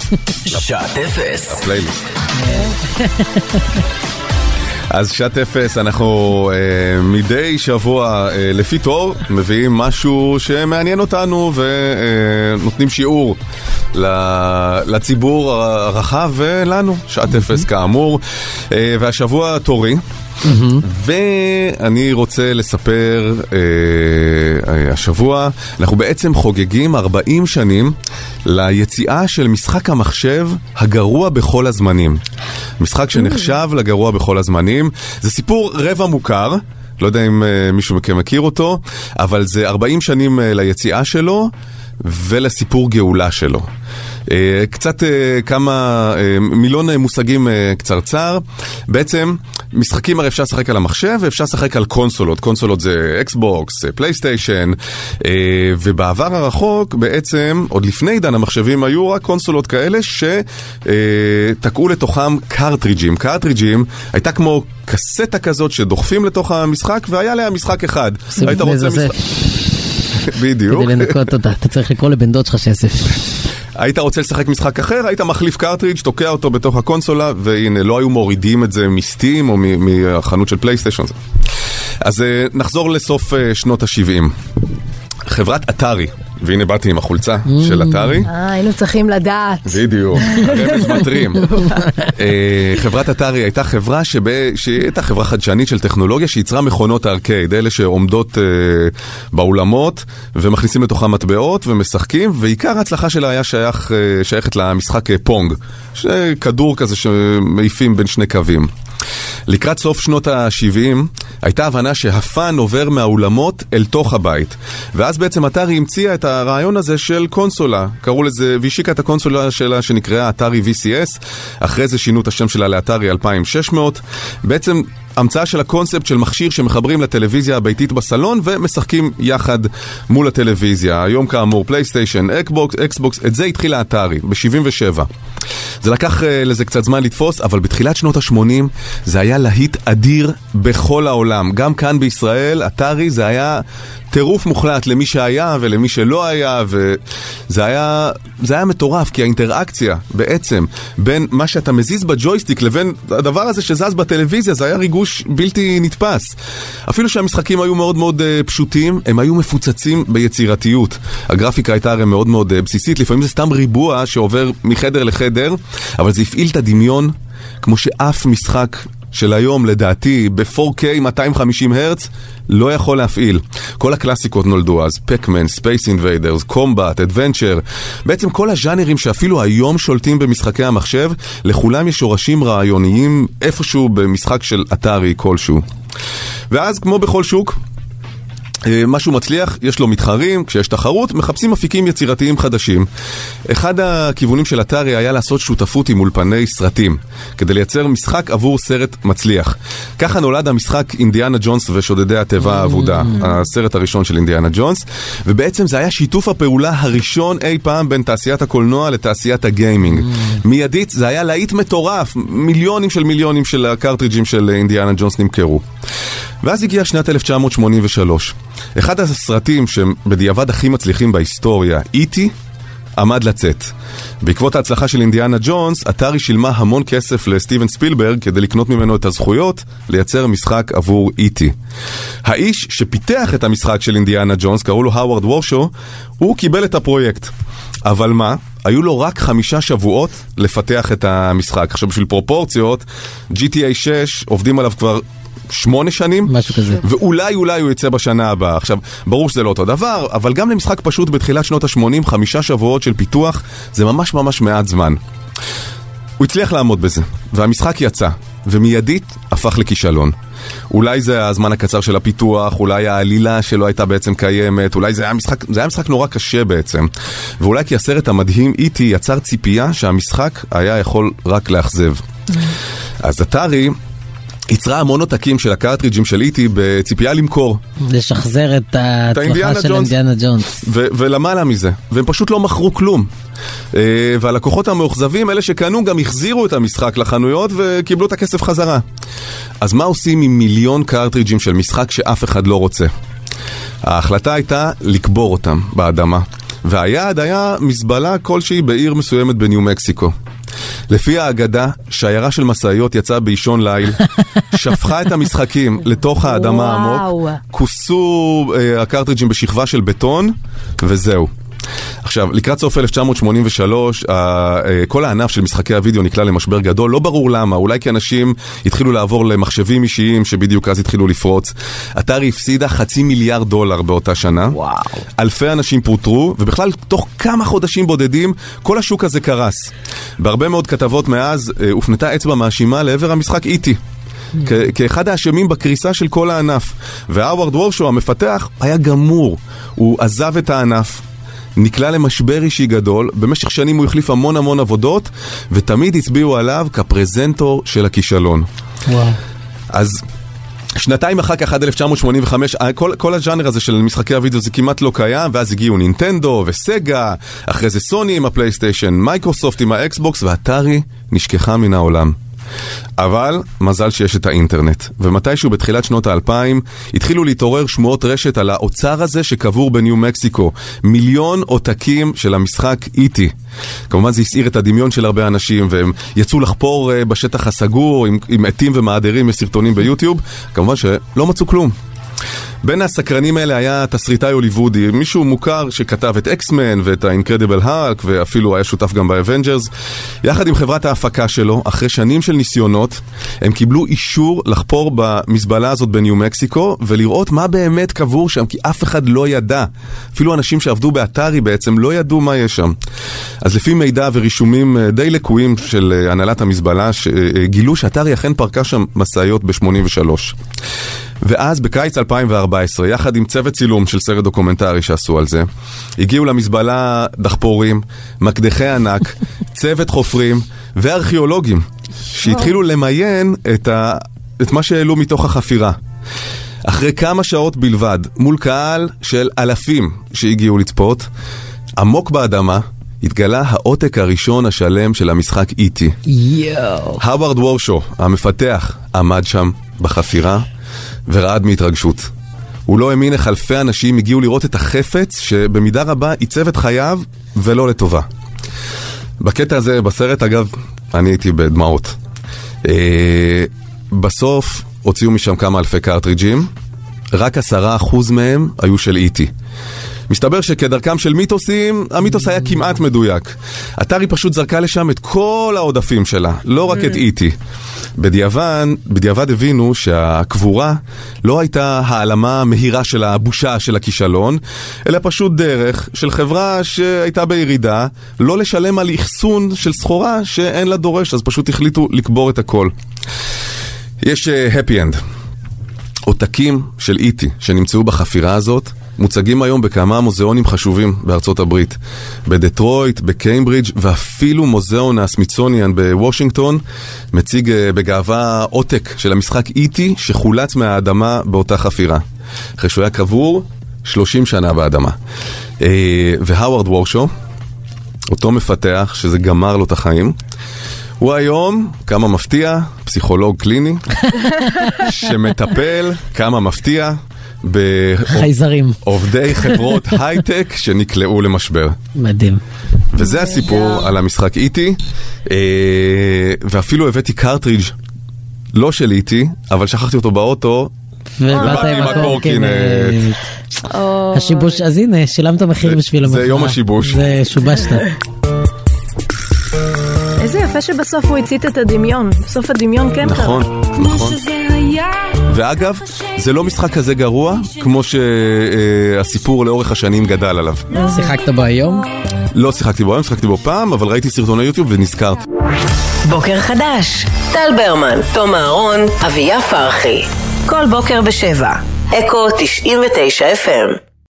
שעת אפס. הפלייליסט. אז שעת אפס, אנחנו אה, מדי שבוע אה, לפי תור מביאים משהו שמעניין אותנו ונותנים אה, שיעור לציבור הרחב ולנו, שעת אפס כאמור. אה, והשבוע תורי. ואני רוצה לספר, אה, אה, השבוע אנחנו בעצם חוגגים 40 שנים ליציאה של משחק המחשב הגרוע בכל הזמנים. משחק שנחשב לגרוע בכל הזמנים. זה סיפור רבע מוכר. לא יודע אם uh, מישהו מכם מכיר אותו, אבל זה 40 שנים uh, ליציאה שלו ולסיפור גאולה שלו. אה, קצת אה, כמה, אה, מילון מושגים קצרצר. בעצם, משחקים הרי אפשר לשחק על המחשב ואפשר לשחק על קונסולות. קונסולות זה אקסבוקס, פלייסטיישן, ובעבר הרחוק בעצם, עוד לפני עידן המחשבים, היו רק קונסולות כאלה שתקעו לתוכם קרטריג'ים. קרטריג'ים הייתה כמו קסטה כזאת שדוחפים לתוך המשחק והיה לה משחק אחד. היית רוצה משחק... בדיוק. כדי לנקות אותה, אתה צריך לקרוא לבן דוד שלך שיאסף. היית רוצה לשחק משחק אחר, היית מחליף קרטריג', תוקע אותו בתוך הקונסולה, והנה, לא היו מורידים את זה מסטים או מהחנות של פלייסטיישן. אז אה, נחזור לסוף אה, שנות ה-70. חברת אתרי והנה באתי עם החולצה של אתרי. אה, היינו צריכים לדעת. בדיוק, הרמז מטרים. אה, חברת אתרי הייתה חברה שהייתה חברה חדשנית של טכנולוגיה שייצרה מכונות ארקייד, אלה שעומדות אה, באולמות ומכניסים לתוכם מטבעות ומשחקים, ועיקר ההצלחה שלה היה אה, שייכת למשחק פונג, כדור כזה שמעיפים בין שני קווים. לקראת סוף שנות ה-70 הייתה הבנה שה fun עובר מהאולמות אל תוך הבית. ואז בעצם אטארי המציאה את הרעיון הזה של קונסולה. קראו לזה, והשיקה את הקונסולה שלה שנקראה אטארי VCS. אחרי זה שינו את השם שלה לאטארי 2600. בעצם המצאה של הקונספט של מכשיר שמחברים לטלוויזיה הביתית בסלון ומשחקים יחד מול הטלוויזיה. היום כאמור פלייסטיישן, אקבוקס, אקסבוקס, את זה התחיל האטארי, ב-77. זה לקח uh, לזה קצת זמן לתפוס, אבל בתחילת שנות ה-80 זה היה להיט אדיר בכל העולם. גם כאן בישראל, אתרי זה היה טירוף מוחלט למי שהיה ולמי שלא היה, וזה היה, זה היה מטורף, כי האינטראקציה בעצם בין מה שאתה מזיז בג'ויסטיק לבין הדבר הזה שזז בטלוויזיה, זה היה ריגוש בלתי נתפס. אפילו שהמשחקים היו מאוד מאוד uh, פשוטים, הם היו מפוצצים ביצירתיות. הגרפיקה הייתה הרי מאוד מאוד uh, בסיסית, לפעמים זה סתם ריבוע שעובר מחדר לחדר, אבל זה הפעיל את הדמיון כמו שאף משחק של היום, לדעתי, ב-4K 250 הרץ, לא יכול להפעיל. כל הקלאסיקות נולדו אז, פקמן, ספייס אינוויידרס, קומבט, אדוונצ'ר, בעצם כל הז'אנרים שאפילו היום שולטים במשחקי המחשב, לכולם יש שורשים רעיוניים איפשהו במשחק של אטארי כלשהו. ואז, כמו בכל שוק, משהו מצליח, יש לו מתחרים, כשיש תחרות, מחפשים אפיקים יצירתיים חדשים. אחד הכיוונים של אתרי היה לעשות שותפות עם אולפני סרטים, כדי לייצר משחק עבור סרט מצליח. ככה נולד המשחק אינדיאנה ג'ונס ושודדי התיבה האבודה, mm. הסרט הראשון של אינדיאנה ג'ונס, ובעצם זה היה שיתוף הפעולה הראשון אי פעם בין תעשיית הקולנוע לתעשיית הגיימינג. Mm. מיידית זה היה להיט מטורף, מיליונים של מיליונים של הקרטריג'ים של אינדיאנה ג'ונס נמכרו. ואז הגיעה שנת 1983. אחד הסרטים שהם בדיעבד הכי מצליחים בהיסטוריה, איטי, e עמד לצאת. בעקבות ההצלחה של אינדיאנה ג'ונס, אתרי שילמה המון כסף לסטיבן ספילברג כדי לקנות ממנו את הזכויות לייצר משחק עבור איטי. E האיש שפיתח את המשחק של אינדיאנה ג'ונס, קראו לו האוורד וורשו, הוא קיבל את הפרויקט. אבל מה? היו לו רק חמישה שבועות לפתח את המשחק. עכשיו בשביל פרופורציות, GTA 6 עובדים עליו כבר שמונה שנים. משהו כזה. ואולי אולי הוא יצא בשנה הבאה. עכשיו, ברור שזה לא אותו דבר, אבל גם למשחק פשוט בתחילת שנות ה-80, חמישה שבועות של פיתוח, זה ממש ממש מעט זמן. הוא הצליח לעמוד בזה, והמשחק יצא, ומיידית הפך לכישלון. אולי זה הזמן הקצר של הפיתוח, אולי העלילה שלא הייתה בעצם קיימת, אולי זה היה משחק, זה היה משחק נורא קשה בעצם. ואולי כי הסרט המדהים איטי יצר ציפייה שהמשחק היה יכול רק לאכזב. Mm. אז אתרי ייצרה המון עותקים של הקרטריג'ים של איטי בציפייה למכור. לשחזר את ההצלחה של אינדיאנה ג'ונס. ולמעלה מזה, והם פשוט לא מכרו כלום. Uh, והלקוחות המאוכזבים, אלה שקנו, גם החזירו את המשחק לחנויות וקיבלו את הכסף חזרה. אז מה עושים עם מיליון קרטריג'ים של משחק שאף אחד לא רוצה? ההחלטה הייתה לקבור אותם באדמה. והיעד היה מזבלה כלשהי בעיר מסוימת בניו מקסיקו. לפי האגדה, שיירה של משאיות יצאה באישון ליל, שפכה את המשחקים לתוך האדמה העמוק, כוסו אה, הקרטריג'ים בשכבה של בטון, וזהו. עכשיו, לקראת סוף 1983, אה, כל הענף של משחקי הוידאו נקלע למשבר גדול, לא ברור למה, אולי כי אנשים התחילו לעבור למחשבים אישיים שבדיוק אז התחילו לפרוץ. אתרי הפסידה חצי מיליארד דולר באותה שנה. וואו. אלפי אנשים פוטרו, ובכלל, תוך כמה חודשים בודדים, כל השוק הזה קרס. בהרבה מאוד כתבות מאז אה, הופנתה אצבע מאשימה לעבר המשחק איטי. כאחד האשמים בקריסה של כל הענף. והאווארד וורשו, המפתח, היה גמור. הוא עזב את הענף, נקלע למשבר אישי גדול, במשך שנים הוא החליף המון המון עבודות, ותמיד הצביעו עליו כפרזנטור של הכישלון. וואו. אז שנתיים אחר כך, עד 1985, כל, כל הג'אנר הזה של משחקי הוידאו זה כמעט לא קיים, ואז הגיעו נינטנדו וסגה, אחרי זה סוני עם הפלייסטיישן, מייקרוסופט עם האקסבוקס, ואטארי נשכחה מן העולם. אבל מזל שיש את האינטרנט. ומתישהו בתחילת שנות האלפיים התחילו להתעורר שמועות רשת על האוצר הזה שקבור בניו מקסיקו. מיליון עותקים של המשחק E.T.. כמובן זה הסעיר את הדמיון של הרבה אנשים והם יצאו לחפור אה, בשטח הסגור עם, עם אתים ומעדרים וסרטונים ביוטיוב. כמובן שלא מצאו כלום. בין הסקרנים האלה היה תסריטאי הוליוודי, מישהו מוכר שכתב את X-Men ואת ה Incredible Hulk ואפילו היה שותף גם ב Avengers. יחד עם חברת ההפקה שלו, אחרי שנים של ניסיונות, הם קיבלו אישור לחפור במזבלה הזאת בניו מקסיקו ולראות מה באמת קבור שם, כי אף אחד לא ידע. אפילו אנשים שעבדו באטארי בעצם לא ידעו מה יש שם. אז לפי מידע ורישומים אה, די לקויים של אה, הנהלת המזבלה, אה, גילו שאטארי אכן פרקה שם משאיות ב-83. ואז בקיץ 2014, יחד עם צוות צילום של סרט דוקומנטרי שעשו על זה, הגיעו למזבלה דחפורים, מקדחי ענק, צוות חופרים וארכיאולוגים, שהתחילו למיין את, ה... את מה שהעלו מתוך החפירה. אחרי כמה שעות בלבד, מול קהל של אלפים שהגיעו לצפות, עמוק באדמה, התגלה העותק הראשון השלם של המשחק E.T. יואו. הווארד וורשו, המפתח, עמד שם בחפירה ורעד מהתרגשות. הוא לא האמין איך אלפי אנשים הגיעו לראות את החפץ שבמידה רבה עיצב את חייו ולא לטובה. בקטע הזה, בסרט אגב, אני הייתי בדמעות. אה, בסוף הוציאו משם כמה אלפי קרטריג'ים, רק עשרה אחוז מהם היו של איטי. מסתבר שכדרכם של מיתוסים, המיתוס היה כמעט מדויק. אתרי פשוט זרקה לשם את כל העודפים שלה, לא רק את איטי. בדיעבד, בדיעבד הבינו שהקבורה לא הייתה העלמה מהירה של הבושה של הכישלון, אלא פשוט דרך של חברה שהייתה בירידה, לא לשלם על אחסון של סחורה שאין לה דורש, אז פשוט החליטו לקבור את הכל. יש uh, happy end. עותקים של איטי שנמצאו בחפירה הזאת מוצגים היום בכמה מוזיאונים חשובים בארצות הברית. בדטרויט, בקיימברידג' ואפילו מוזיאון הסמיצוניאן בוושינגטון מציג אה, בגאווה עותק של המשחק איטי שחולץ מהאדמה באותה חפירה. אחרי שהוא היה קבור 30 שנה באדמה. אה, והאווארד וורשו, אותו מפתח שזה גמר לו את החיים, הוא היום, כמה מפתיע, פסיכולוג קליני, שמטפל, כמה מפתיע, חייזרים. בעובדי חברות הייטק שנקלעו למשבר. מדהים. וזה הסיפור על המשחק איטי, אה, ואפילו הבאתי קרטריג' לא של איטי, אבל שכחתי אותו באוטו. ובאת עם הקורקינט. השיבוש, אז הנה, שילמת מחיר בשביל המחאה. זה יום השיבוש. זה שובשת. איזה יפה שבסוף הוא הצית את הדמיון. בסוף הדמיון כן קרה. נכון, נכון. ואגב, זה לא משחק כזה גרוע, כמו שהסיפור לאורך השנים גדל עליו. שיחקת בו היום? לא שיחקתי בו היום, שיחקתי בו פעם, אבל ראיתי סרטוני יוטיוב ונזכרתי. בוקר חדש, טל ברמן, תום אהרון, אביה פרחי. כל בוקר בשבע. אקו 99 FM